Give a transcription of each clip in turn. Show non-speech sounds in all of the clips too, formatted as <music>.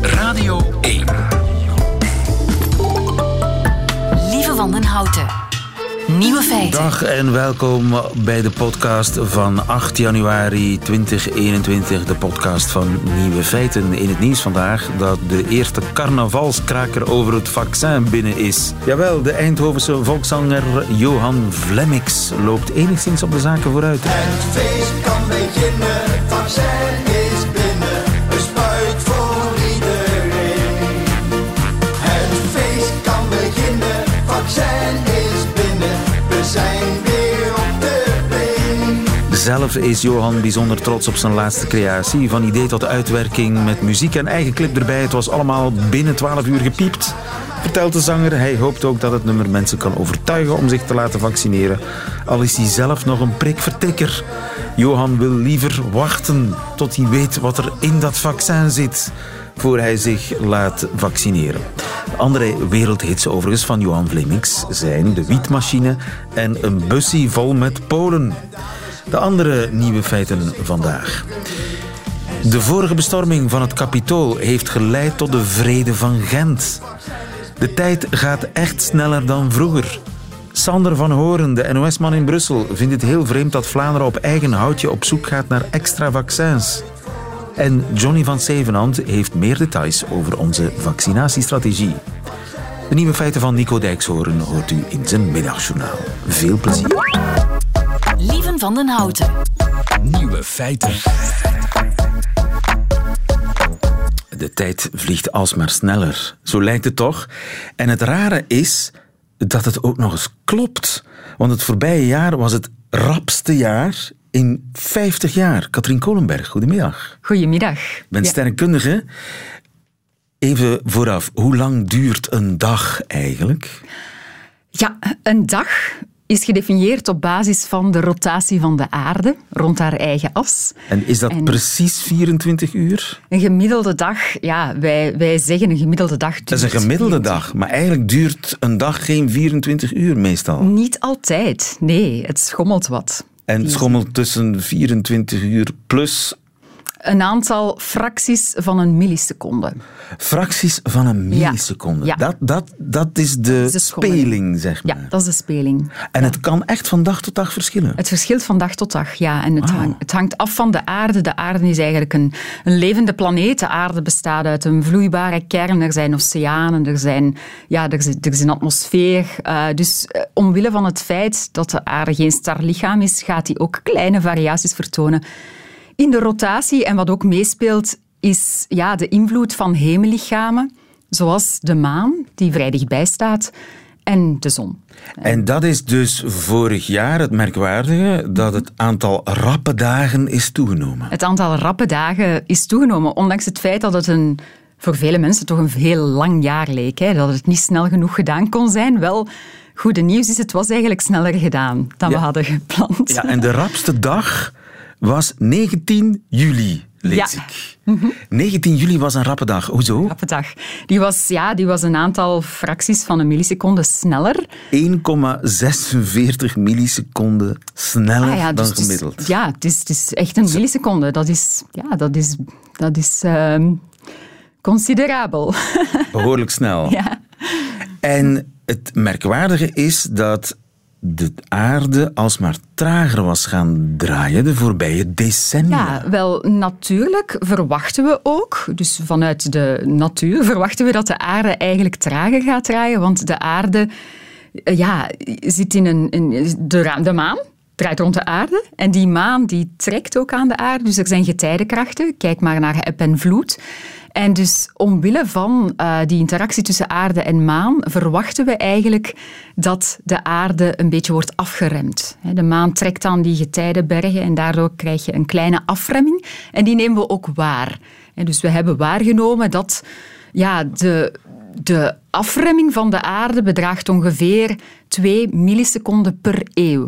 Radio 1. Lieve Wandenhouten. Nieuwe feiten. Dag en welkom bij de podcast van 8 januari 2021. De podcast van Nieuwe Feiten. In het nieuws vandaag dat de eerste carnavalskraker over het vaccin binnen is. Jawel, de Eindhovense volkszanger Johan Vlemmix loopt enigszins op de zaken vooruit. Het feest kan beginnen, het vaccin zijn weer op de been. Zelf is Johan bijzonder trots op zijn laatste creatie. Van idee tot uitwerking met muziek en eigen clip erbij. Het was allemaal binnen 12 uur gepiept. Vertelt de zanger. Hij hoopt ook dat het nummer mensen kan overtuigen om zich te laten vaccineren. Al is hij zelf nog een prikvertikker. Johan wil liever wachten tot hij weet wat er in dat vaccin zit. Voor hij zich laat vaccineren. De andere wereldhits overigens van Johan Vlemings zijn de wietmachine en een bussie vol met Polen. De andere nieuwe feiten vandaag. De vorige bestorming van het Capitool heeft geleid tot de Vrede van Gent. De tijd gaat echt sneller dan vroeger. Sander van Horen, de NOS-man in Brussel, vindt het heel vreemd dat Vlaanderen op eigen houtje op zoek gaat naar extra vaccins. En Johnny van Zevenhand heeft meer details over onze vaccinatiestrategie. De nieuwe feiten van Nico Dijkshoorn hoort u in zijn middagjournaal. Veel plezier. Lieven van den Houten. Nieuwe feiten. De tijd vliegt alsmaar sneller. Zo lijkt het toch? En het rare is dat het ook nog eens klopt. Want het voorbije jaar was het rapste jaar in 50 jaar. Katrien Kolenberg, goedemiddag. Goedemiddag. Bent Ja. sterrenkundige. Even vooraf, hoe lang duurt een dag eigenlijk? Ja, een dag is gedefinieerd op basis van de rotatie van de aarde rond haar eigen as. En is dat En- precies 24 uur? Een gemiddelde dag, ja, wij, wij zeggen een gemiddelde dag. Dat is een gemiddelde dag, maar eigenlijk duurt een dag geen 24 uur meestal. Niet altijd, nee, het schommelt wat. En het schommelt tussen 24 uur plus Een aantal fracties van een milliseconde. fracties van een milliseconde. Ja. Dat, dat, dat is de, is de schommeling. speling, zeg maar. Ja, dat is de speling. En het kan echt van dag tot dag verschillen. Het verschilt van dag tot dag, ja. En het, Wauw. hang- het hangt af van de aarde. De aarde is eigenlijk een, een levende planeet. De aarde bestaat uit een vloeibare kern. Er zijn oceanen, er, zijn, ja, er, is, er is een atmosfeer. Eh, dus eh, omwille van het feit dat de aarde geen starlichaam is, gaat die ook kleine variaties vertonen in de rotatie. En wat ook meespeelt, is ja, de invloed van hemellichamen, zoals de maan, die vrij dichtbij staat, en de zon. En dat is dus vorig jaar het merkwaardige, dat het aantal rappe dagen is toegenomen. Het aantal rappe dagen is toegenomen, ondanks het feit dat het een, voor vele mensen toch een heel lang jaar leek. Hè? Dat het niet snel genoeg gedaan kon zijn. Wel, goede nieuws is, het was eigenlijk sneller gedaan dan we hadden gepland. Ja, en de rapste dag was 19 juli, lees Ja. ik. 19 juli was een rappe dag. Hoezo? Rappe dag. Die was, ja, die was een aantal fracties van een milliseconde sneller. 1,46 milliseconden sneller Ah ja, dan dus gemiddeld. ja, het is, het is echt een milliseconde. Dat is, ja, dat is, dat is ehm, considerabel. <laughs> Behoorlijk snel. ja. En het merkwaardige is dat de aarde alsmaar trager was gaan draaien de voorbije decennia. Ja, wel natuurlijk verwachten we ook, dus vanuit de natuur verwachten we dat de aarde eigenlijk trager gaat draaien, want de aarde eh, ja, zit in een, in de, de maan draait rond de aarde en die maan die trekt ook aan de aarde, dus er zijn getijdenkrachten. Kijk maar naar eb en vloed. En dus omwille van eh, die interactie tussen aarde en maan verwachten we eigenlijk dat de aarde een beetje wordt afgeremd. De maan trekt aan die getijdenbergen en daardoor krijg je een kleine afremming. En die nemen we ook waar. En dus we hebben waargenomen dat ja, de, de afremming van de aarde bedraagt ongeveer 2 milliseconden per eeuw.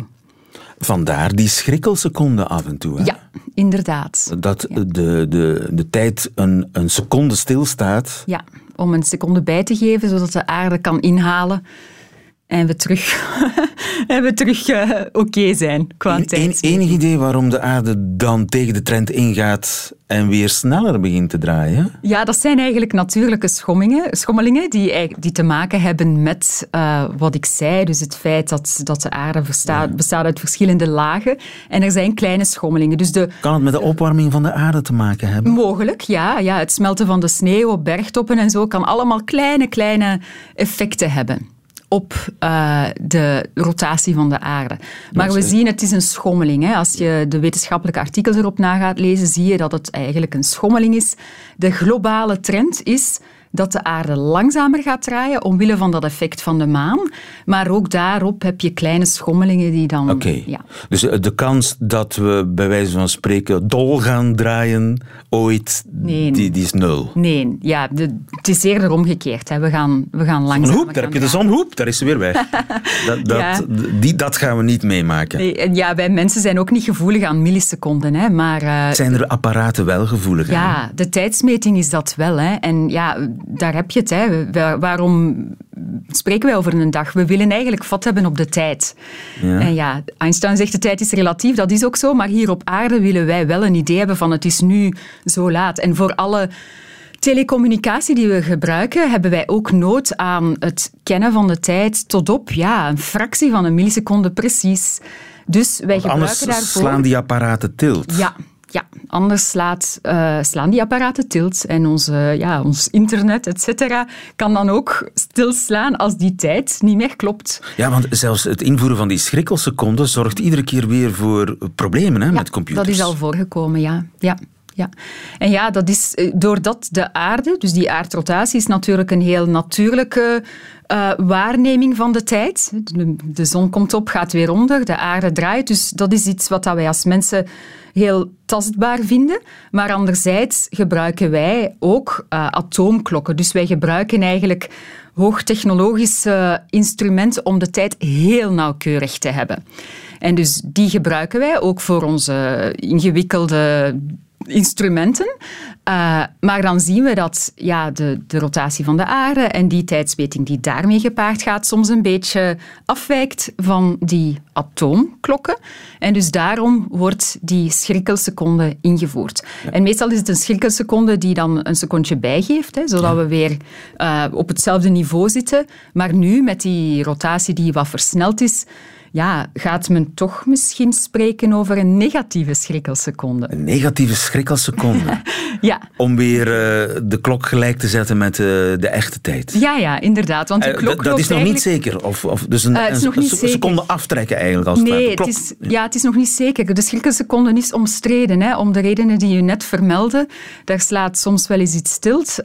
Vandaar die schrikkelseconde af en toe. Hè? Ja, inderdaad. Dat de, de, de tijd een, een seconde stilstaat. Ja, om een seconde bij te geven, zodat de aarde kan inhalen. En we terug, <laughs> en we terug eh, oké zijn qua tijd. enig idee waarom de aarde dan tegen de trend ingaat en weer sneller begint te draaien? Ja, dat zijn eigenlijk natuurlijke schommingen, schommelingen die, die te maken hebben met eh, wat ik zei. Dus het feit dat, dat de aarde bestaat, bestaat uit verschillende lagen. En er zijn kleine schommelingen. Dus de, Kan het met de opwarming van de aarde te maken hebben? Mogelijk, ja, ja. Het smelten van de sneeuw op bergtoppen en zo kan allemaal kleine, kleine effecten hebben op eh, de rotatie van de aarde. Maar we zien, het is een schommeling. Hè. Als je de wetenschappelijke artikels erop na gaat lezen, zie je dat het eigenlijk een schommeling is. De globale trend is dat de aarde langzamer gaat draaien omwille van dat effect van de maan. Maar ook daarop heb je kleine schommelingen die dan... Oké. Ja. Dus eh, de kans dat we bij wijze van spreken dol gaan draaien ooit, Nee. die, die is nul. Nee, ja, de- het is eerder omgekeerd. Hè. We gaan, we gaan Een langzamer hoep, daar heb je de zonhoep, daar is ze weer weg. <laughs> Dat, dat, Ja. die, dat gaan we niet meemaken. Nee, Ja, wij mensen zijn ook niet gevoelig aan milliseconden, hè, maar eh, Zijn er apparaten wel gevoelig aan? ja, de tijdsmeting is dat wel. Hè. En ja, daar heb je het. Hè. Wa- Waarom spreken wij over een dag? We willen eigenlijk vat hebben op de tijd. Ja. En ja, Einstein zegt de tijd is relatief, dat is ook zo. Maar hier op aarde willen wij wel een idee hebben van het is nu zo laat. En voor alle telecommunicatie die we gebruiken, hebben wij ook nood aan het kennen van de tijd tot op ja, een fractie van een milliseconde precies. Dus wij Anders gebruiken daarvoor... slaan die apparaten tilt. Ja, ja. anders slaat, eh, slaan die apparaten tilt en onze, ja, ons internet, et cetera, kan dan ook stilslaan als die tijd niet meer klopt. Ja, want zelfs het invoeren van die schrikkelseconden zorgt iedere keer weer voor problemen hè, Ja, met computers. Dat is al voorgekomen, ja. ja. Ja. En ja, dat is eh, doordat de aarde, dus die aardrotatie, is natuurlijk een heel natuurlijke eh, waarneming van de tijd. De, de zon komt op, gaat weer onder, de aarde draait. Dus dat is iets wat dat wij als mensen heel tastbaar vinden. Maar anderzijds gebruiken wij ook eh, atoomklokken. Dus wij gebruiken eigenlijk hoogtechnologische instrumenten om de tijd heel nauwkeurig te hebben. En dus die gebruiken wij ook voor onze ingewikkelde instrumenten. Uh, maar dan zien we dat ja, de, de rotatie van de aarde en die tijdsmeting die daarmee gepaard gaat, soms een beetje afwijkt van die atoomklokken. En dus daarom wordt die schrikkelseconde ingevoerd. En meestal is het een schrikkelseconde die dan een secondje bijgeeft, hè, zodat we weer uh, op hetzelfde niveau zitten. Maar nu, met die rotatie die wat versneld is, ja, gaat men toch misschien spreken over een negatieve schrikkelseconde. Een negatieve schrikkelseconde. <laughs> ja. Om weer uh, de klok gelijk te zetten met uh, de echte tijd. Ja, ja, inderdaad. Want de klok uh, dat is nog eigenlijk... niet zeker. Of, of dus een, een, seconde aftrekken eigenlijk. Als nee, het, klok... het is, ja, het is nog niet zeker. De schrikkelseconde is omstreden. Hè, om de redenen die u net vermeldde. Daar slaat soms wel eens iets stilt.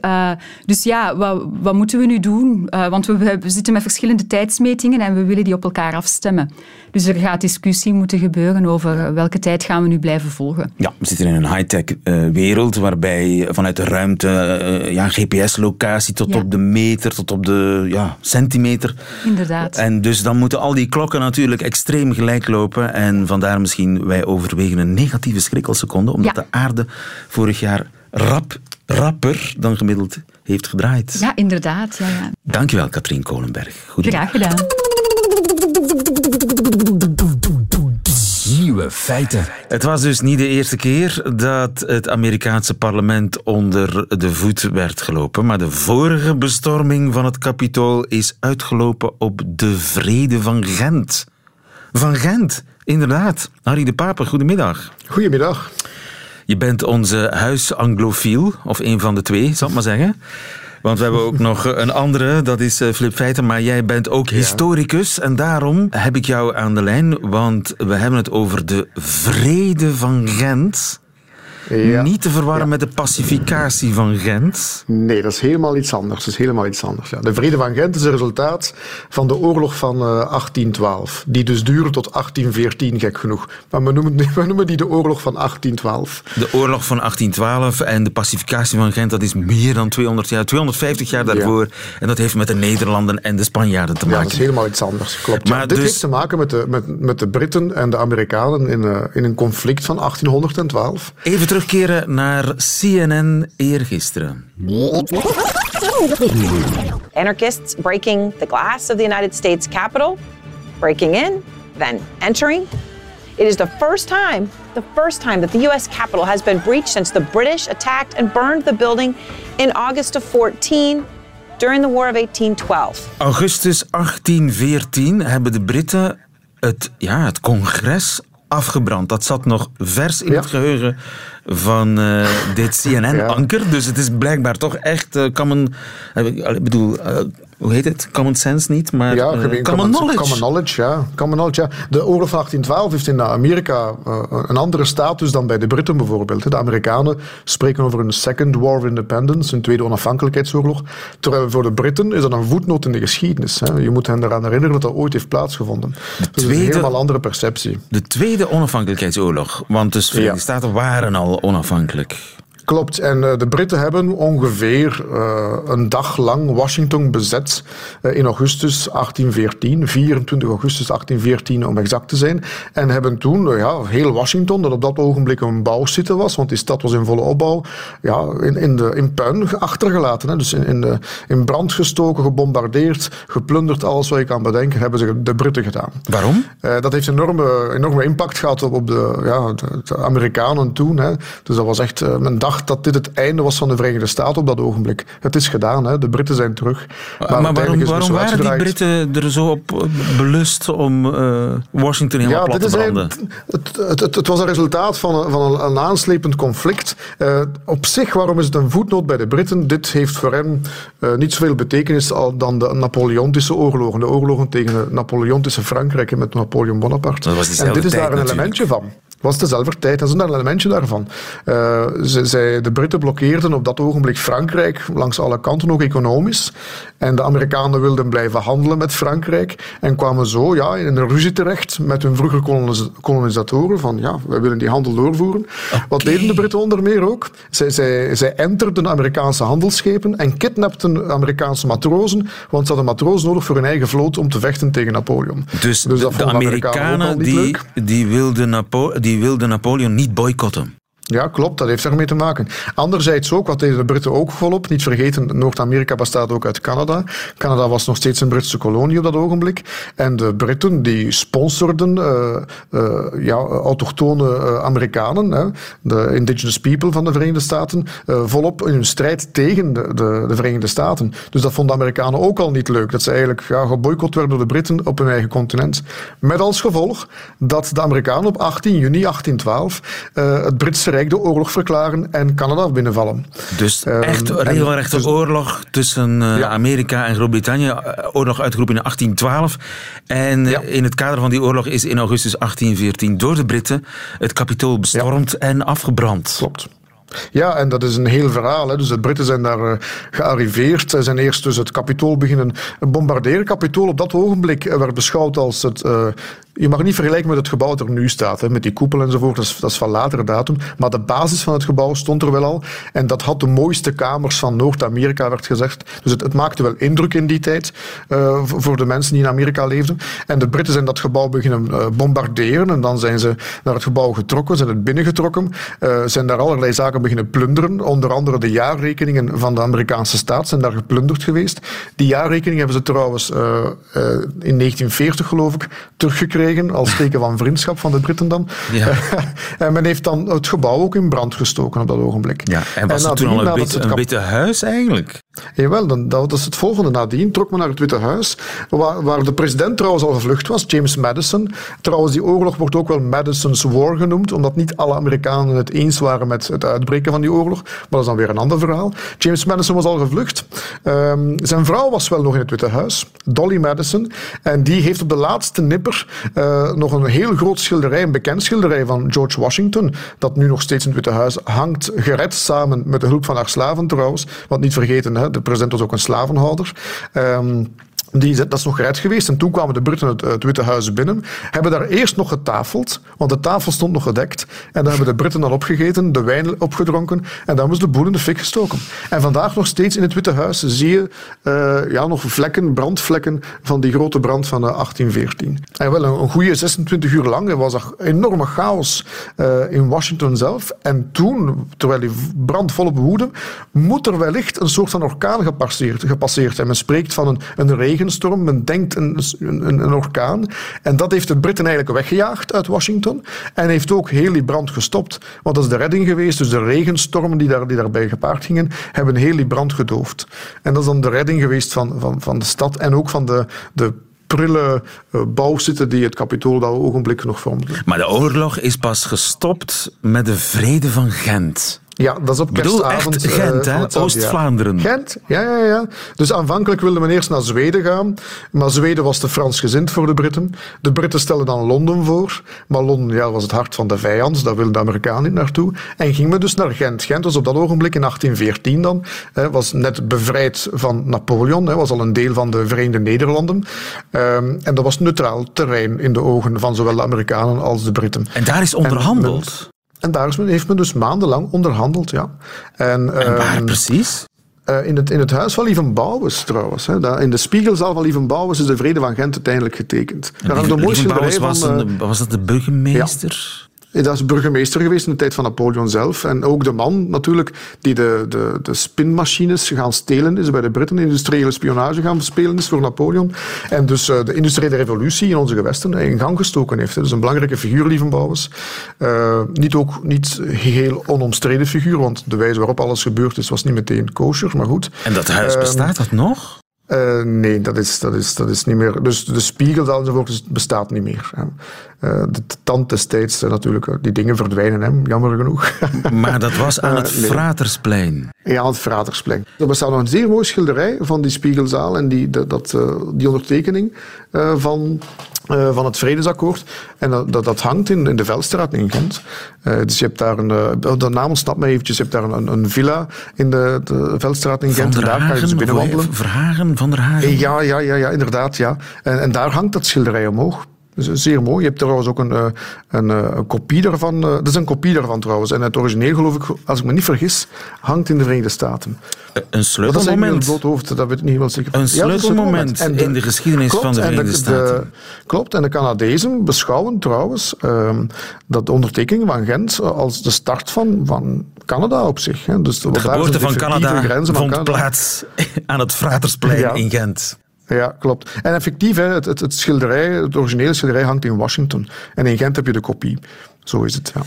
Dus ja, wat, wat, moeten we nu doen? want we, we zitten met verschillende tijdsmetingen en we willen die op elkaar afstemmen. Dus er gaat discussie moeten gebeuren over welke tijd gaan we nu blijven volgen. Ja, we zitten in een high-tech uh, wereld waarbij vanuit de ruimte uh, ja, GPS-locatie tot ja. op de meter, tot op de ja, centimeter. Inderdaad. En dus dan moeten al die klokken natuurlijk extreem gelijk lopen. En vandaar misschien wij overwegen een negatieve schrikkelseconde, omdat ja. de aarde vorig jaar rap, rapper dan gemiddeld heeft gedraaid. Ja, inderdaad. Ja, ja. Dankjewel, Katrien Kolenberg. Graag gedaan. Nieuwe feiten. Het was dus niet de eerste keer dat het Amerikaanse parlement onder de voet werd gelopen. Maar de vorige bestorming van het kapitool is uitgelopen op de Vrede van Gent. Van Gent, inderdaad. Harry de Pape, goedemiddag. Goedemiddag. Je bent onze huis-anglofiel, of een van de twee, zal ik maar zeggen. Want we hebben ook <laughs> nog een andere, dat is Flip Feiten. Maar jij bent ook historicus. En daarom heb ik jou aan de lijn. Want we hebben het over de Vrede van Gent. Ja. Niet te verwarren ja. met de pacificatie van Gent. Nee, dat is helemaal iets anders. Dat is helemaal iets anders. Ja. De Vrede van Gent is een resultaat van de oorlog van uh, 1812. Die dus duurde tot 1814, gek genoeg. Maar we noemen, <laughs> we noemen die de oorlog van 1812. De oorlog van 1812 en de pacificatie van Gent, dat is meer dan 200 jaar, 250 jaar daarvoor. En dat heeft met de Nederlanden en de Spanjaarden te maken. Ja, dat is helemaal iets anders. Klopt. Maar dit dus... heeft te maken met de, met, met de Britten en de Amerikanen in, uh, in een conflict van 1812. Even terugkeren naar CNN eergisteren. Anarchists breaking the glass of the United States Capitol, breaking in, then entering. It is the first time, the first time that the US Capitol has been breached since the British attacked and burned the building in August of 14 during the War of 1812. Augustus 1814 hebben de Britten het, ja, het congres afgebrand. Dat zat nog vers in Ja. het geheugen van eh, dit <laughs> CNN-anker. Dus het is blijkbaar toch echt eh, common... eh, Ik bedoel, hoe heet het? Common sense niet, maar Ja, common, knowledge. Common knowledge, ja. Common knowledge, ja. De oorlog van 1812 heeft in Amerika een andere status dan bij de Britten bijvoorbeeld. De Amerikanen spreken over een Second War of Independence, een tweede onafhankelijkheidsoorlog. Terwijl voor de Britten is dat een voetnoot in de geschiedenis. Hè. Je moet hen eraan herinneren dat dat ooit heeft plaatsgevonden. Dus het is een tweede- helemaal andere perceptie. De Tweede Onafhankelijkheidsoorlog. Want de Verenigde Ja. Staten waren al onafhankelijk. Klopt. En eh, de Britten hebben ongeveer eh, een dag lang Washington bezet eh, in augustus 1814, 24 augustus 1814 om exact te zijn. En hebben toen eh, ja, heel Washington, dat op dat ogenblik een bouwsite was, want die stad was in volle opbouw, ja, in, in, de, in puin achtergelaten. Hè. Dus in, in, de, in brand gestoken, gebombardeerd, geplunderd, alles wat je kan bedenken, hebben ze de Britten gedaan. Waarom? Dat heeft enorme, enorme impact gehad op, op de, ja, de, de Amerikanen toen. Hè. Dus dat was echt, eh, men dacht dat dit het einde was van de Verenigde Staten op dat ogenblik. Het is gedaan, hè. de Britten zijn terug. Maar, waarom, is waarom waren die. Britten er zo op eh, belust om eh, Washington helemaal Ja, plat dit te is branden? eigenlijk- het, het, het, het was een resultaat van een, van een, een aanslepend conflict. Eh, op zich, waarom is het een voetnoot bij de Britten? Dit heeft voor hen eh, niet zoveel betekenis al dan de Napoleontische oorlogen. De oorlogen tegen het Napoleontische Frankrijk en met Napoleon Bonaparte. Dat was en dit is daar een natuurlijk. elementje van. Was dezelfde tijd. Dat is een elementje daarvan. Eh, ze, zij, de Britten blokkeerden op dat ogenblik Frankrijk langs alle kanten, ook economisch. En de Amerikanen wilden blijven handelen met Frankrijk en kwamen zo ja, in een ruzie terecht met hun vroegere kolonis- kolonisatoren van ja, wij willen die handel doorvoeren. Wat deden de Britten onder meer ook? Zij, zij, zij enterden Amerikaanse handelsschepen en kidnapten Amerikaanse matrozen, want ze hadden matrozen nodig voor hun eigen vloot om te vechten tegen Napoleon. Dus, dat de, Amerikanen die, die, wilden Napo die wilden Napoleon niet boycotten. Ja, klopt. Dat heeft daarmee te maken. Anderzijds ook, wat deden de Britten ook volop. Niet vergeten, Noord-Amerika bestaat ook uit Canada. Canada was nog steeds een Britse kolonie op dat ogenblik. En de Britten die sponsorden eh, eh, ja, autochtone eh, Amerikanen, hè, de indigenous people van de Verenigde Staten, volop in hun strijd tegen de, de, de Verenigde Staten. Dus dat vonden de Amerikanen ook al niet leuk. Dat ze eigenlijk ja, geboycott werden door de Britten op hun eigen continent. Met als gevolg dat de Amerikanen op 18 juni 1812 eh, het Britse Rijk de oorlog verklaren en Canada binnenvallen. Dus Ehm, echt regelrechte dus- oorlog tussen eh, Ja. Amerika en Groot-Brittannië. Eh, Oorlog uitgeroepen in 1812. En eh, Ja. in het kader van die oorlog is in augustus 1814 door de Britten het kapitool bestormd en afgebrand. Klopt. Ja, en dat is een heel verhaal. Hè. Dus de Britten zijn daar eh, gearriveerd. Ze zijn eerst dus het kapitool beginnen bombarderen. Kapitool op dat ogenblik eh, werd beschouwd als het... eh, je mag niet vergelijken met het gebouw dat er nu staat, hè, met die koepel enzovoort. Dat is, dat is van latere datum. Maar de basis van het gebouw stond er wel al. En dat had de mooiste kamers van Noord-Amerika, werd gezegd. Dus het, het maakte wel indruk in die tijd voor de mensen die in Amerika leefden. En de Britten zijn dat gebouw beginnen bombarderen. En dan zijn ze naar het gebouw getrokken, zijn het binnengetrokken. zijn daar allerlei zaken beginnen plunderen. Onder andere de jaarrekeningen van de Amerikaanse staat zijn daar geplunderd geweest. Die jaarrekening hebben ze trouwens eh, eh, in 1940, geloof ik, teruggekregen. Als <laughs> teken van vriendschap van de Britten dan. Ja. <laughs> en men heeft dan het gebouw ook in brand gestoken op dat ogenblik. Ja, en was het toen al een, het een witte huis eigenlijk? Jawel, dan, dat is het volgende. Nadien trok men naar het Witte Huis, waar, waar de president trouwens al gevlucht was, James Madison. Trouwens, die oorlog wordt ook wel Madison's War genoemd, omdat niet alle Amerikanen het eens waren met het uitbreken van die oorlog. Maar dat is dan weer een ander verhaal. James Madison was al gevlucht. Ehm, zijn vrouw was wel nog in het Witte Huis, Dolly Madison. En die heeft op de laatste nipper eh, nog een heel groot schilderij, een bekend schilderij van George Washington, dat nu nog steeds in het Witte Huis hangt, gered samen met de hulp van haar slaven trouwens. Want niet vergeten, de president was ook een slavenhouder. Ehm, Die, dat is nog gered geweest en toen kwamen de Britten het, het Witte Huis binnen. Hebben daar eerst nog getafeld, want de tafel stond nog gedekt. En dan hebben de Britten dan opgegeten, de wijn opgedronken en dan was de boel in de fik gestoken. En vandaag nog steeds in het Witte Huis zie je uh, ja, nog vlekken, brandvlekken van die grote brand van uh, 1814. En wel een, goede 26 uur lang was er enorme chaos uh, in Washington zelf. En toen, terwijl die brand volop woedde, moet er wellicht een soort van orkaan gepasseerd, gepasseerd zijn. Men spreekt van een, een regenstorm, men denkt een, een, een, orkaan. En dat heeft de Britten eigenlijk weggejaagd uit Washington. En heeft ook heel die brand gestopt. Want dat is de redding geweest. Dus de regenstormen die, daar, die daarbij gepaard gingen, hebben heel die brand gedoofd. En dat is dan de redding geweest van, van, van de stad en ook van de, de prille uh, bouwzitten die het kapitool dat ogenblik nog vormden. Maar de oorlog is pas gestopt met de vrede van Gent. Ja, dat is op kerstavond. Echt Gent, uh, Oost-Vlaanderen. Gent, ja, ja, ja. Dus aanvankelijk wilde men eerst naar Zweden gaan, maar Zweden was te Fransgezind voor de Britten. De Britten stelden dan Londen voor, maar Londen ja, was het hart van de vijand, daar wilden de Amerikanen niet naartoe. En ging men dus naar Gent. Gent was op dat ogenblik in 1814 dan, hè, was net bevrijd van Napoleon, hè, was al een deel van de Verenigde Nederlanden. Um, en dat was neutraal terrein in de ogen van zowel de Amerikanen als de Britten. En daar is onderhandeld? En daar heeft men dus maandenlang onderhandeld, ja. En, en waar um, precies? Uh, in, het, in het huis van Lieven Bouwens trouwens. Hè. in de spiegelzaal van Lieven Bouwens is de Vrede van Gent uiteindelijk getekend. Daar schilderij van... Was, een, was dat de burgemeester? Ja. Dat is burgemeester geweest in de tijd van Napoleon zelf. En ook de man natuurlijk die de, de, de spinmachines gaan stelen is bij de Britten. Industriële spionage gaan spelen is voor Napoleon. En dus uh, de industriële revolutie in onze gewesten in gang gestoken heeft. Dus een belangrijke figuur, Lievenbouwers. Uh, niet ook niet heel onomstreden figuur, want de wijze waarop alles gebeurd is was niet meteen kosher, maar goed. En dat huis ehm, bestaat dat nog? Uh, nee, dat is, dat, is, dat is niet meer. Dus de spiegel enzovoort bestaat niet meer. Uh, de tand destijds uh, natuurlijk, die dingen verdwijnen, hè, jammer genoeg. <laughs> Maar dat was aan het nee. Fratersplein. Ja, aan het Fratersplein. Er bestaat nog een zeer mooi schilderij van die spiegelzaal en die, dat, die ondertekening van uh, van het vredesakkoord. En dat, dat, dat, hangt in, in de Velstraat in Gent. Uh, dus je hebt daar een, uh, de naam ontsnapt mij eventjes, je hebt daar een, een villa in de, de Velstraat in Gent. en daar kan je dus binnenwandelen. Verhagen, van der Hagen? Ja, ja, ja, ja inderdaad. Ja. En, en daar hangt dat schilderij omhoog. Dus zeer mooi. Je hebt trouwens ook een, een, een kopie daarvan. Dat is een kopie daarvan trouwens. En het origineel, geloof ik, als ik me niet vergis, hangt in de Verenigde Staten. Een sleutelmoment. Dat hoofd, dat weet ik niet wel zeker. Een sleutelmoment ja, in de geschiedenis klopt, van de Verenigde de, Staten. De, klopt. En de Canadezen beschouwen trouwens um, dat de ondertekening van Gent als de start van, van Canada op zich. Hè. Dus de geboorte van Canada vond van Canada. plaats <laughs> aan het Fratersplein ja. in Gent. Ja, klopt. En effectief, hè, het, het, het, schilderij, het originele schilderij hangt in Washington. En in Gent heb je de kopie. Zo is het, ja.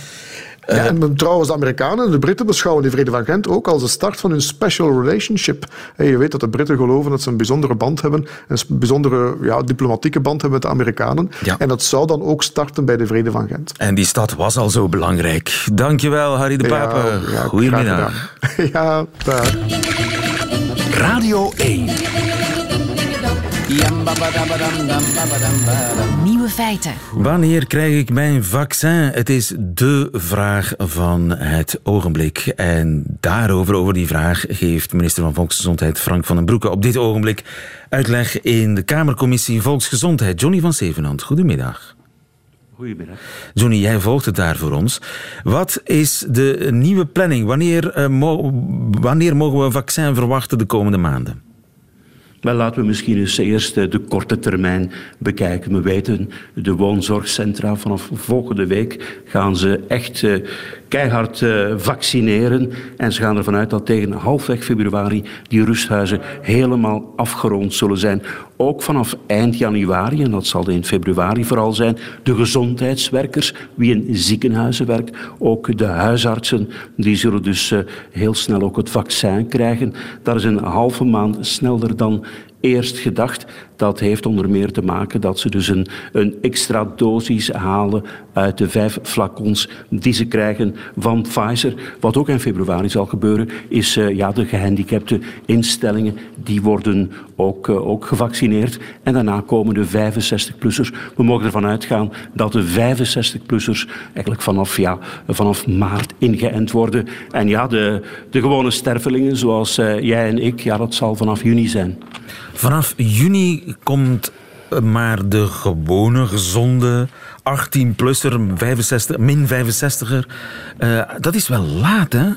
Ja, eh, en trouwens, de Amerikanen en de Britten beschouwen de Vrede van Gent ook als de start van hun special relationship. je weet dat de Britten geloven dat ze een bijzondere band hebben, een bijzondere ja, diplomatieke band hebben met de Amerikanen. Ja. En dat zou dan ook starten bij de Vrede van Gent. En die stad was al zo belangrijk. Dankjewel, Harry de Pape. Ja, ja, Goedemiddag. <laughs> Ja, daar. Radio 1. Nieuwe feiten. Wanneer krijg ik mijn vaccin? Het is de vraag van het ogenblik. En daarover, over die vraag, geeft minister van Volksgezondheid Frank van den Broeke op dit ogenblik uitleg in de Kamercommissie Volksgezondheid. Johnny van Zevenhand, goedemiddag. Goedemiddag. Johnny, jij volgt het daar voor ons. Wat is de nieuwe planning? Wanneer, uh, mo wanneer mogen we een vaccin verwachten de komende maanden? Wel, laten we misschien eens eerst de korte termijn bekijken. We weten, de woonzorgcentra vanaf volgende week gaan ze echt uh, keihard uh, vaccineren. En ze gaan ervan uit dat tegen halfweg februari die rusthuizen helemaal afgerond zullen zijn. Ook vanaf eind januari, en dat zal in februari vooral zijn, de gezondheidswerkers, wie in ziekenhuizen werkt, ook de huisartsen, die zullen dus heel snel ook het vaccin krijgen. Dat is een halve maand sneller dan eerst gedacht. Dat heeft onder meer te maken dat ze dus een, een extra dosis halen uit de vijf flacons die ze krijgen van Pfizer. Wat ook in februari zal gebeuren, is uh, ja, de gehandicapte instellingen, die worden ook, uh, ook gevaccineerd. En daarna komen de 65-plussers. We mogen ervan uitgaan dat de 65-plussers eigenlijk vanaf, ja, vanaf maart ingeënt worden. En ja, de, de gewone stervelingen, zoals uh, jij en ik, ja, dat zal vanaf juni zijn. Vanaf juni komt maar de gewone, gezonde 18-plusser, 65, min 65er. Uh, dat is wel laat, hè?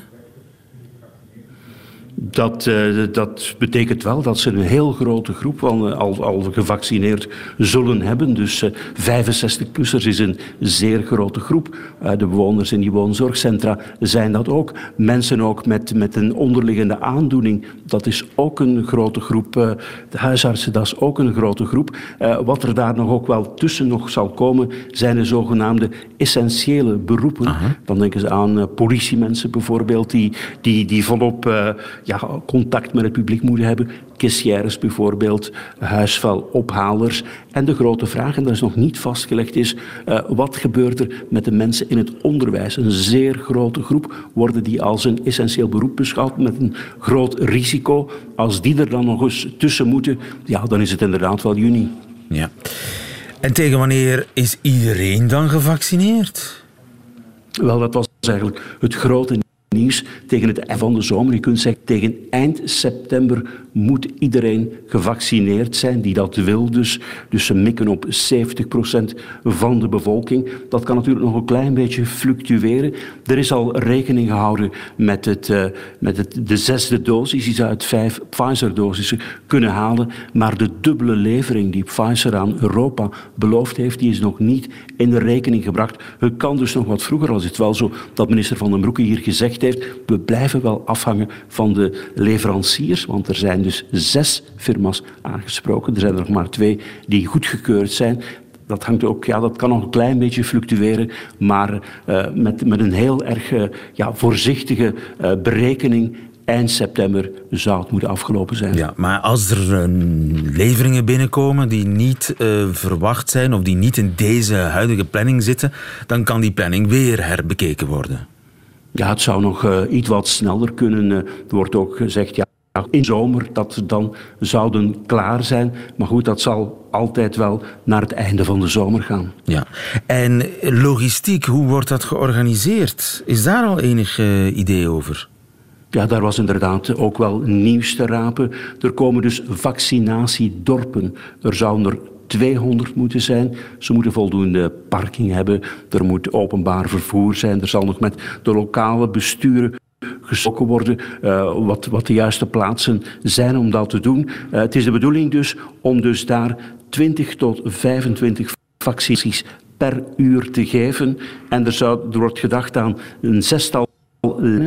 Dat, uh, dat betekent wel dat ze een heel grote groep van, uh, al, al gevaccineerd zullen hebben. Dus uh, 65-plussers is een zeer grote groep. de bewoners in die woonzorgcentra zijn dat ook. Mensen ook met, met een onderliggende aandoening, dat is ook een grote groep. de huisartsen, dat is ook een grote groep. wat er daar nog ook wel tussen nog zal komen, zijn de zogenaamde essentiële beroepen. Dan denken ze aan politiemensen bijvoorbeeld, die, die, die volop ja, contact met het publiek moeten hebben. Caissières bijvoorbeeld, huisvuilophalers. En de grote vraag, en dat is nog niet vastgelegd, is uh, wat gebeurt er met de mensen in het onderwijs? Een zeer grote groep. Worden die als een essentieel beroep beschouwd met een groot risico? Als die er dan nog eens tussen moeten, ja, dan is het inderdaad wel juni. Ja. En tegen wanneer is iedereen dan gevaccineerd? Wel, dat was eigenlijk het grote nieuws tegen het eind van de zomer. Je kunt zeggen, tegen eind september moet iedereen gevaccineerd zijn die dat wil. Dus, dus ze mikken op 70% van de bevolking. Dat kan natuurlijk nog een klein beetje fluctueren. Er is al rekening gehouden met, het, uh, met het, de zesde dosis. Die zou uit vijf Pfizer-dosissen kunnen halen. Maar de dubbele levering die Pfizer aan Europa beloofd heeft, die is nog niet in de rekening gebracht. Het kan dus nog wat vroeger. Als het wel zo dat minister Van den Broeke hier gezegd heeft, we blijven wel afhangen van de leveranciers, want er zijn dus zes firma's aangesproken. Er zijn er nog maar twee die goedgekeurd zijn. Dat, hangt ook, ja, dat kan nog een klein beetje fluctueren, maar uh, met, met een heel erg uh, ja, voorzichtige uh, berekening eind september zou het moeten afgelopen zijn. Ja, maar als er leveringen binnenkomen die niet verwacht zijn of die niet in deze huidige planning zitten, dan kan die planning weer herbekeken worden. Ja, het zou nog iets wat sneller kunnen. er wordt ook gezegd, ja, in zomer dat ze dan zouden klaar zijn. Maar goed, dat zal altijd wel naar het einde van de zomer gaan. Ja. En logistiek, hoe wordt dat georganiseerd? Is daar al enig uh, idee over? Ja, daar was inderdaad ook wel nieuws te rapen. Er komen dus vaccinatiedorpen. Er zouden er 200 moeten zijn. Ze moeten voldoende parking hebben. Er moet openbaar vervoer zijn. Er zal nog met de lokale besturen gesproken worden uh, wat, wat de juiste plaatsen zijn om dat te doen. Uh, het is de bedoeling dus om dus daar 20 tot 25 vaccinaties per uur te geven. En er, zou, er wordt gedacht aan een zestal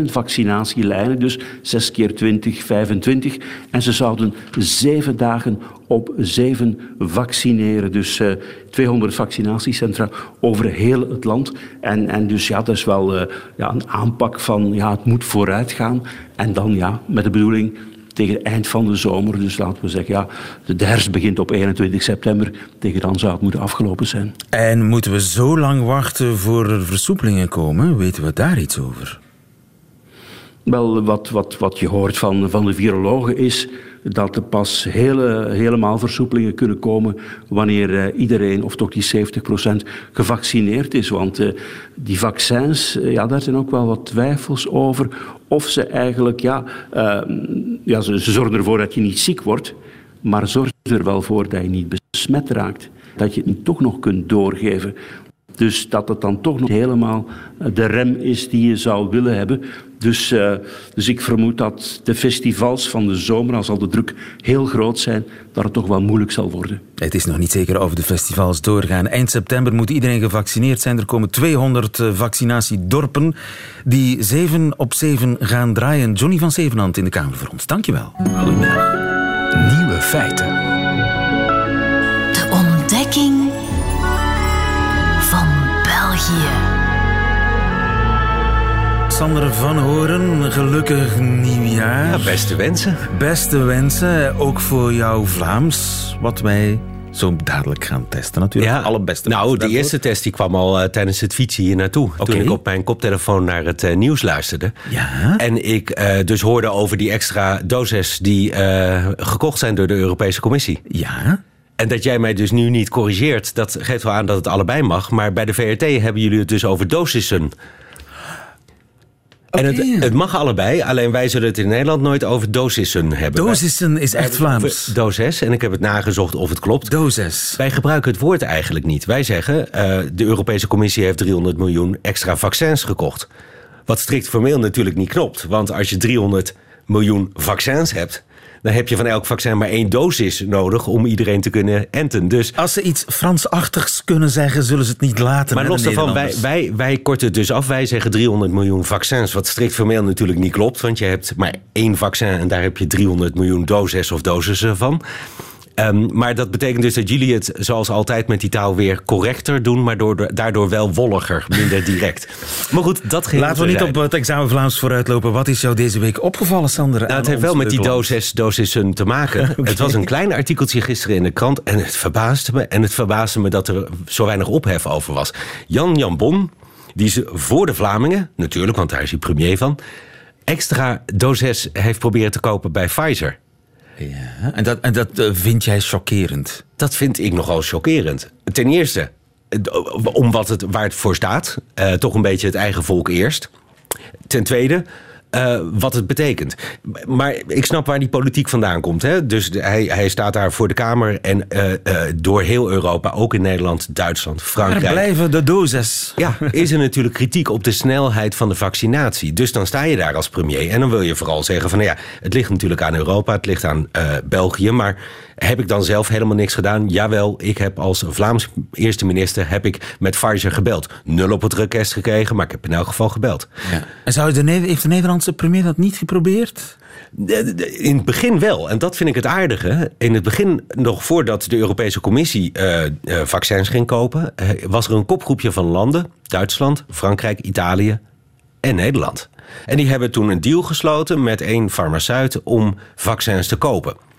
vaccinatielijnen, dus 6 keer 20, 25. En ze zouden zeven dagen op zeven vaccineren. Dus uh, 200 vaccinatiecentra over heel het land. En, en dus ja, dat is wel uh, ja, een aanpak van ja, het moet vooruit gaan. En dan ja, met de bedoeling tegen het eind van de zomer. Dus laten we zeggen, ja, de herfst begint op 21 september. Tegen dan zou het moeten afgelopen zijn. En moeten we zo lang wachten voor er versoepelingen komen? Weten we daar iets over? Wel, wat, wat, wat je hoort van, van de virologen is dat er pas hele, helemaal versoepelingen kunnen komen wanneer uh, iedereen, of toch die 70% gevaccineerd is. Want uh, die vaccins, uh, ja, daar zijn ook wel wat twijfels over of ze eigenlijk, ja, ja ze, ze zorgen ervoor dat je niet ziek wordt, maar zorgen er wel voor dat je niet besmet raakt. Dat je het toch nog kunt doorgeven. Dus dat het dan toch nog helemaal de rem is die je zou willen hebben. Dus, uh, dus ik vermoed dat de festivals van de zomer, als al de druk heel groot zijn, dat het toch wel moeilijk zal worden. Het is nog niet zeker of de festivals doorgaan. Eind september moet iedereen gevaccineerd zijn. Er komen 200 vaccinatiedorpen die 7 op 7 gaan draaien. Johnny van Zevenhand in de Kamer voor ons. Dankjewel. Goedemiddag. Nieuwe feiten. De ontdekking Sander van Horen, gelukkig nieuwjaar. Ja, beste wensen. Beste wensen, ook voor jou Vlaams, wat wij zo dadelijk gaan testen natuurlijk. Ja. Alle beste Nou, de eerste test die kwam al uh, tijdens het fietsen hier naartoe. Okay. Toen ik op mijn koptelefoon naar het uh, nieuws luisterde. Ja. En ik uh, dus hoorde over die extra doses die gekocht zijn door de Europese Commissie. Ja. En dat jij mij dus nu niet corrigeert, dat geeft wel aan dat het allebei mag. Maar bij de VRT hebben jullie het dus over dosissen. En het, het, mag allebei, alleen wij zullen het in Nederland nooit over dosissen hebben. Dosissen is echt Vlaams. Doses, en ik heb het nagezocht of het klopt. Doses. Wij gebruiken het woord eigenlijk niet. Wij zeggen, uh, de Europese Commissie heeft 300 miljoen extra vaccins gekocht. Wat strikt formeel natuurlijk niet klopt. Want als je 300 miljoen vaccins hebt dan heb je van elk vaccin maar één dosis nodig om iedereen te kunnen enten. Dus, Als ze iets Fransachtigs kunnen zeggen, zullen ze het niet laten. Maar los daarvan, wij, wij, wij korten het dus af. Wij zeggen 300 miljoen vaccins, wat strikt formeel natuurlijk niet klopt. Want je hebt maar één vaccin en daar heb je 300 miljoen doses of dosissen van. Um, maar dat betekent dus dat jullie het zoals altijd met die taal weer correcter doen, maar door, daardoor wel wolliger, minder direct. <laughs> maar goed, dat ging Laten we niet op het examen Vlaams vooruitlopen. Wat is jou deze week opgevallen, Sander? Nou, het heeft wel met die dosis, dosissen te maken. <laughs> okay. Het was een klein artikeltje gisteren in de krant en het verbaasde me. En het verbaasde me dat er zo weinig ophef over was. Jan Jan Bon, die is voor de Vlamingen, natuurlijk, want daar is hij premier van, extra doses heeft proberen te kopen bij Pfizer. Ja, en dat, en dat uh, vind jij chockerend? Dat vind ik nogal chockerend. Ten eerste, om wat het, waar het voor staat. Uh, toch een beetje het eigen volk eerst. Ten tweede, uh, wat het betekent. Maar ik snap waar die politiek vandaan komt. Hè? Dus hij, hij staat daar voor de Kamer en uh, uh, door heel Europa, ook in Nederland, Duitsland, Frankrijk. Er blijven de doses. Ja, is er natuurlijk kritiek op de snelheid van de vaccinatie. Dus dan sta je daar als premier en dan wil je vooral zeggen van nou ja, het ligt natuurlijk aan Europa, het ligt aan België, maar heb ik dan zelf helemaal niks gedaan? Jawel, ik heb als Vlaams eerste minister heb ik met Pfizer gebeld. Nul op het request gekregen, maar ik heb in elk geval gebeld. Ja. En zou de, heeft de Nederlandse premier dat niet geprobeerd? In het begin wel. En dat vind ik het aardige. In het begin, nog voordat de Europese Commissie uh, uh, vaccins ging kopen, uh, was er een kopgroepje van landen: Duitsland, Frankrijk, Italië en Nederland. En die hebben toen een deal gesloten met één farmaceut om vaccins te kopen.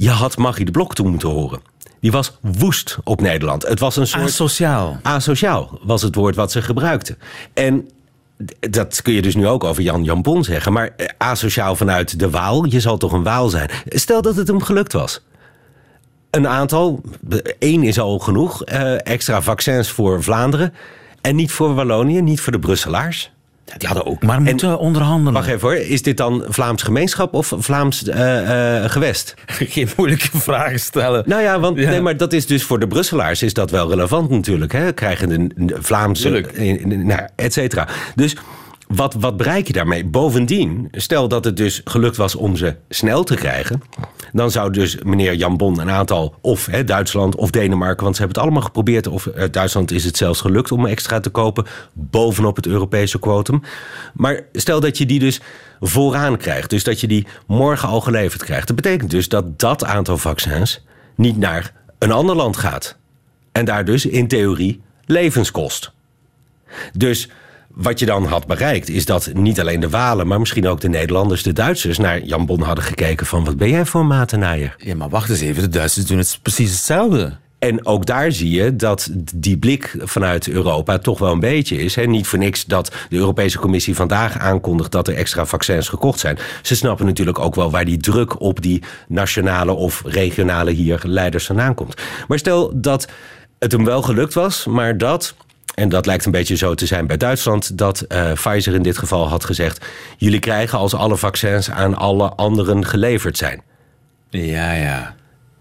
Je had Maggie de Blok toen moeten horen. Die was woest op Nederland. Het was een soort. Asociaal. Asociaal was het woord wat ze gebruikte. En dat kun je dus nu ook over Jan Jan Bon zeggen. Maar asociaal vanuit de Waal, je zal toch een Waal zijn. Stel dat het hem gelukt was. Een aantal, één is al genoeg, uh, extra vaccins voor Vlaanderen. En niet voor Wallonië, niet voor de Brusselaars. Die hadden ook maar moeten en, onderhandelen. Wacht even hoor, is dit dan Vlaams gemeenschap of Vlaams uh, uh, gewest? <laughs> Geen moeilijke vragen stellen. Nou ja, want ja. Nee, maar dat is dus voor de Brusselaars is dat wel relevant natuurlijk. Hè? Krijgen een Vlaamse, nou, et cetera. Dus wat, wat bereik je daarmee? Bovendien, stel dat het dus gelukt was om ze snel te krijgen. Dan zou dus meneer Jan Bon een aantal, of Duitsland of Denemarken, want ze hebben het allemaal geprobeerd. Of uh, Duitsland is het zelfs gelukt om extra te kopen, bovenop het Europese quotum. Maar stel dat je die dus vooraan krijgt, dus dat je die morgen al geleverd krijgt. Dat betekent dus dat dat aantal vaccins niet naar een ander land gaat. En daar dus in theorie levens kost. Dus wat je dan had bereikt, is dat niet alleen de Walen, maar misschien ook de Nederlanders, de Duitsers, naar Jan Bon hadden gekeken van wat ben jij voor matenaaier? Ja, maar wacht eens even, de Duitsers doen het precies hetzelfde. En ook daar zie je dat die blik vanuit Europa toch wel een beetje is. Hè? Niet voor niks dat de Europese Commissie vandaag aankondigt dat er extra vaccins gekocht zijn. Ze snappen natuurlijk ook wel waar die druk op die nationale of regionale hier leiders vandaan komt. Maar stel dat het hem wel gelukt was, maar dat en dat lijkt een beetje zo te zijn bij Duitsland, dat uh, Pfizer in dit geval had gezegd: jullie krijgen als alle vaccins aan alle anderen geleverd zijn. Ja, ja.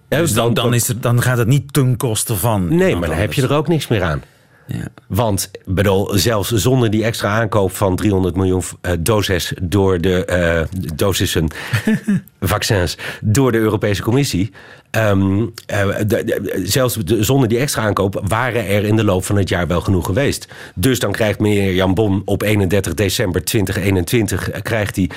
Dus dan, dan, is dan gaat het niet ten koste van. Nee, maar dan heb je er ook niks meer aan. Ja. Want bedoel, zelfs zonder die extra aankoop van 300 miljoen uh, doses door de uh, dosissen <laughs> vaccins door de Europese Commissie. Um, de, de, zelfs de, zonder die extra aankoop waren er in de loop van het jaar wel genoeg geweest. Dus dan krijgt meneer Jan Bon op 31 december 2021 krijgt hij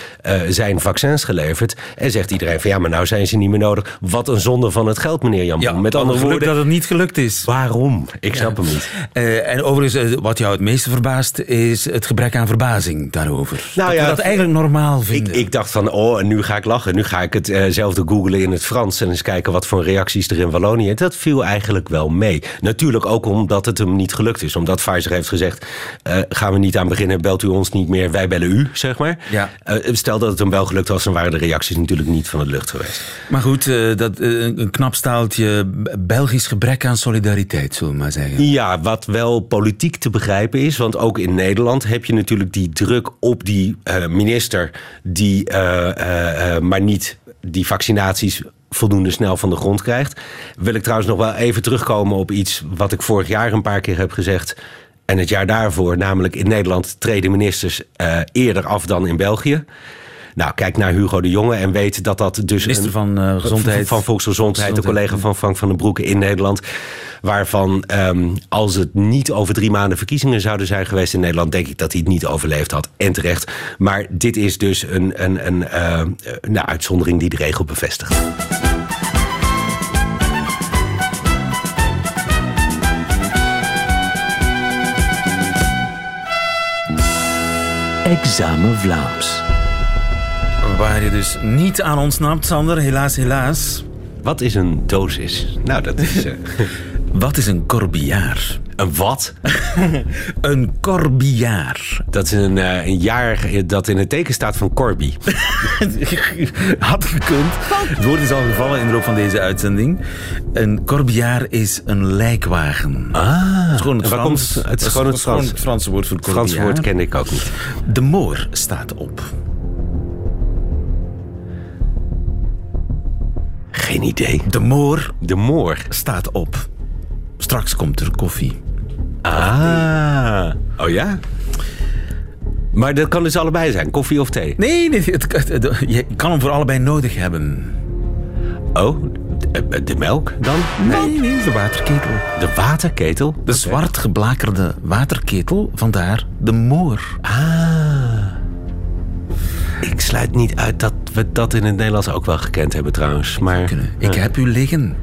zijn vaccins geleverd. En zegt iedereen van ja, maar nou zijn ze niet meer nodig. Wat een zonde van het geld, meneer Jan Bon. Ja, Met andere woorden, dat het niet gelukt is. Waarom? Ik snap ja. hem niet. Uh, en overigens, wat jou het meeste verbaast, is het gebrek aan verbazing daarover. Nou dat ja, we dat eigenlijk normaal vinden. Ik, ik, dacht van, oh, en nu ga ik lachen. Nu ga ik hetzelfde uh googlen in het Frans en eens kijken wat wat voor reacties er in Wallonië. Dat viel eigenlijk wel mee. Natuurlijk ook omdat het hem niet gelukt is. Omdat Pfizer heeft gezegd, uh, gaan we niet aan beginnen, belt u ons niet meer, wij bellen u, zeg maar. Ja. Uh, stel dat het hem wel gelukt was, dan waren de reacties natuurlijk niet van het lucht geweest. Maar goed, uh, dat, een knap staaltje Belgisch gebrek aan solidariteit, zullen we maar zeggen. Ja, wat wel politiek te begrijpen is, want ook in Nederland heb je natuurlijk die druk op die minister die maar niet die vaccinaties voldoende snel van de grond krijgt. Wil ik trouwens nog wel even terugkomen op iets wat ik vorig jaar een paar keer heb gezegd. En het jaar daarvoor, namelijk in Nederland treden ministers uh, eerder af dan in België. Nou, kijk naar Hugo de Jonge en weet dat dat dus... Minister van uh, Gezondheid. Van Volksgezondheid, de collega van Frank van den Broeke in Nederland. Waarvan, um, als het niet over drie maanden verkiezingen zouden zijn geweest in Nederland... denk ik dat hij het niet overleefd had. En terecht. Maar dit is dus een, een, een, uh, een uitzondering die de regel bevestigt. Examen Vlaams. Waar je dus niet aan ontsnapt, Sander. Helaas, helaas. Wat is een dosis? Nou, dat is... <laughs> Wat is een corbillard? Een wat? <laughs> een corbillard. Dat is een, uh, een jaar dat in het teken staat van Corby. <laughs> Had gekund. Het woord is al gevallen in de loop van deze uitzending. Een corbillard is een lijkwagen. Ah. Het is gewoon het, Frans, het, het is gewoon het, Frans. het Franse woord voor corbillard. Frans woord ken ik ook niet. De moor staat op. Geen idee. De moor. De moor. Staat op. Straks komt er koffie. Ah. Oh ja? Maar dat kan dus allebei zijn, koffie of thee? Nee, nee het, het, je kan hem voor allebei nodig hebben. Oh, de, de melk dan? Nee, nee, de waterketel. De waterketel? De okay. zwart geblakerde waterketel, vandaar de moor. Ah. Ik sluit niet uit dat we dat in het Nederlands ook wel gekend hebben trouwens. Maar, Kunnen. Ik heb u liggen.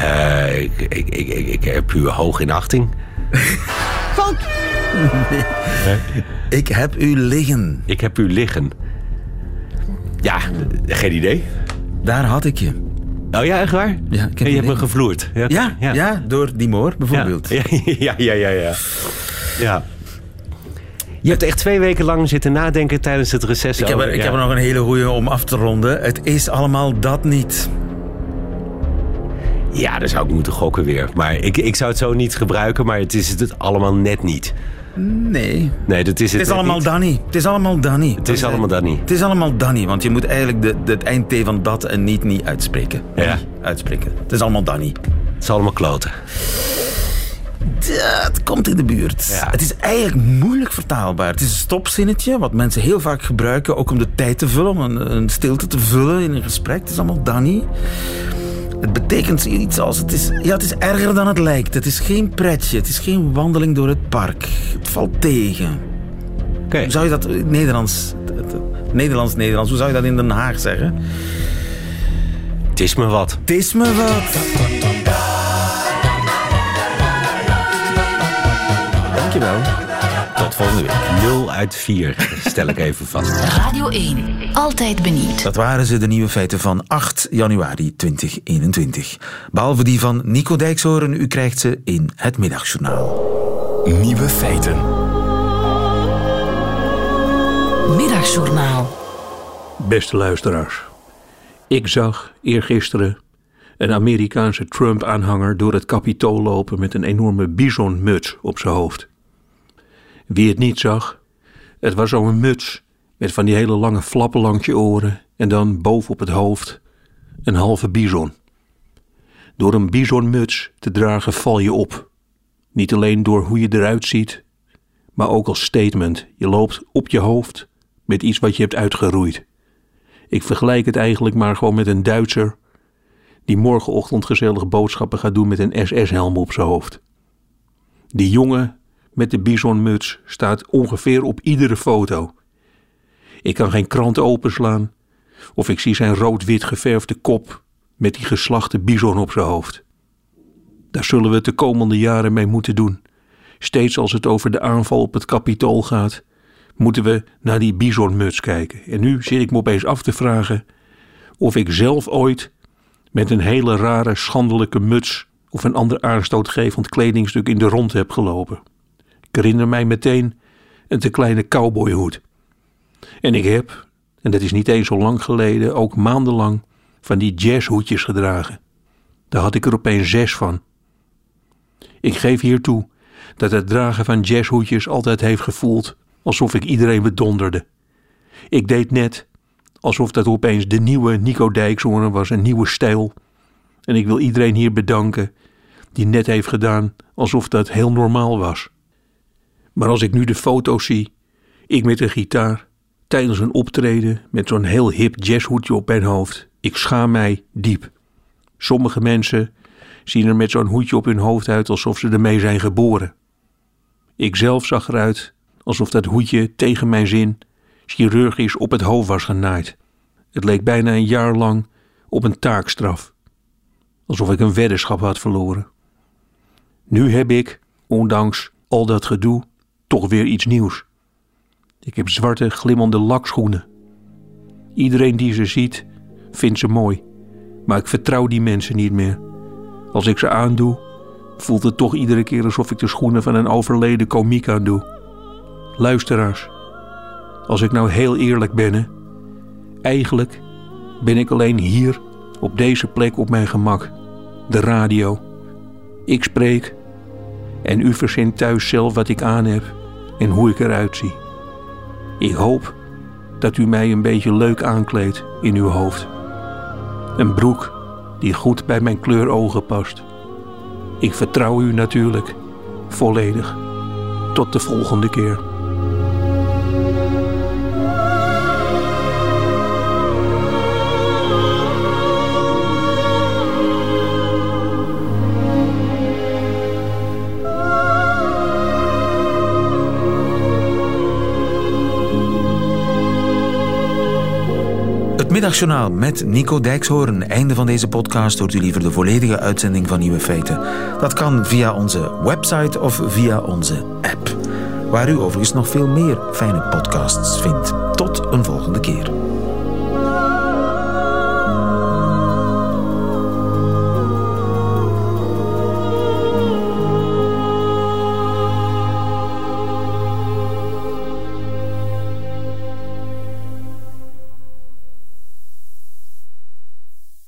Uh, ik, ik, ik, ik, heb u hoog in achting. <laughs> Nee. Ik heb u liggen. Ik heb u liggen. Ja, geen idee. Daar had ik je. Oh ja, echt waar? Ja, ik heb en je hebt me gevloerd. Ja, ja, ja. ja, door die moor bijvoorbeeld. Ja, <laughs> ja, ja, ja. ja. ja. Je hebt echt twee weken lang zitten nadenken tijdens het reces. Ik heb, er, ik ja. heb er nog een hele goeie om af te ronden. Het is allemaal dat niet. Ja, dan zou ik moeten gokken weer. Maar ik, ik zou het zo niet gebruiken, maar het is het allemaal net niet. Nee. Nee, dat is het. Het is allemaal niet. Danny. Het is allemaal Danny. Het is allemaal Danny. Het is allemaal Danny, want je moet eigenlijk de, de, het eindT van dat en niet niet uitspreken. Ja. Uitspreken. Het is allemaal Danny. Het is allemaal kloten. Het komt in de buurt. Ja. Het is eigenlijk moeilijk vertaalbaar. Het is een stopzinnetje, wat mensen heel vaak gebruiken, ook om de tijd te vullen, om een, een stilte te vullen in een gesprek. Het is allemaal Danny. Het betekent iets als, het is, ja, het is erger dan het lijkt. Het is geen pretje, het is geen wandeling door het park. Het valt tegen. Okay. Hoe zou je dat in Nederlands, Nederlands, Nederlands, hoe zou je dat in Den Haag zeggen? Het is me wat. Het is me wat. Dankjewel. Tot volgende week. 0 uit 4, stel ik even vast. <laughs> Radio 1, altijd benieuwd. Dat waren ze, de nieuwe feiten van 8 januari 2021. Behalve die van Nico Dijkshoorn, u krijgt ze in het middagjournaal. Nieuwe feiten. Middagjournaal. Beste luisteraars. Ik zag eergisteren een Amerikaanse Trump-aanhanger door het kapitool lopen met een enorme bisonmuts op zijn hoofd. Wie het niet zag, het was zo'n muts met van die hele lange flappen langs je oren en dan boven op het hoofd een halve bison. Door een bisonmuts te dragen val je op. Niet alleen door hoe je eruit ziet, maar ook als statement. Je loopt op je hoofd met iets wat je hebt uitgeroeid. Ik vergelijk het eigenlijk maar gewoon met een Duitser die morgenochtend gezellig boodschappen gaat doen met een SS-helm op zijn hoofd. Die jongen met de bisonmuts staat ongeveer op iedere foto. Ik kan geen krant openslaan of ik zie zijn rood-wit geverfde kop met die geslachte bison op zijn hoofd. Daar zullen we het de komende jaren mee moeten doen. Steeds als het over de aanval op het kapitool gaat, moeten we naar die bisonmuts kijken. En nu zit ik me opeens af te vragen of ik zelf ooit met een hele rare, schandelijke muts of een ander aanstootgevend kledingstuk in de rond heb gelopen. Ik herinner mij meteen een te kleine cowboyhoed. En ik heb, en dat is niet eens zo lang geleden, ook maandenlang van die jazzhoedjes gedragen. Daar had ik er opeens zes van. Ik geef hier toe dat het dragen van jazzhoedjes altijd heeft gevoeld alsof ik iedereen bedonderde. Ik deed net alsof dat opeens de nieuwe Nico Dijkshoorn was, een nieuwe stijl. En ik wil iedereen hier bedanken die net heeft gedaan alsof dat heel normaal was. Maar als ik nu de foto's zie, ik met een gitaar, tijdens een optreden met zo'n heel hip jazzhoedje op mijn hoofd, ik schaam mij diep. Sommige mensen zien er met zo'n hoedje op hun hoofd uit alsof ze ermee zijn geboren. Ik zelf zag eruit alsof dat hoedje tegen mijn zin chirurgisch op het hoofd was genaaid. Het leek bijna een jaar lang op een taakstraf. Alsof ik een weddenschap had verloren. Nu heb ik, ondanks al dat gedoe, toch weer iets nieuws. Ik heb zwarte glimmende lakschoenen. Iedereen die ze ziet, vindt ze mooi. Maar ik vertrouw die mensen niet meer. Als ik ze aandoe, voelt het toch iedere keer alsof ik de schoenen van een overleden komiek aandoe. Luisteraars, als ik nou heel eerlijk ben, eigenlijk ben ik alleen hier op deze plek op mijn gemak, de radio. Ik spreek en u verzint thuis zelf wat ik aan heb en hoe ik eruit zie. Ik hoop dat u mij een beetje leuk aankleedt in uw hoofd. Een broek die goed bij mijn kleur ogen past. Ik vertrouw u natuurlijk volledig. Tot de volgende keer. Middagjournaal met Nico Dijkshoorn. Einde van deze podcast. Hoort u liever de volledige uitzending van Nieuwe Feiten? Dat kan via onze website of via onze app. Waar u overigens nog veel meer fijne podcasts vindt. Tot een volgende keer.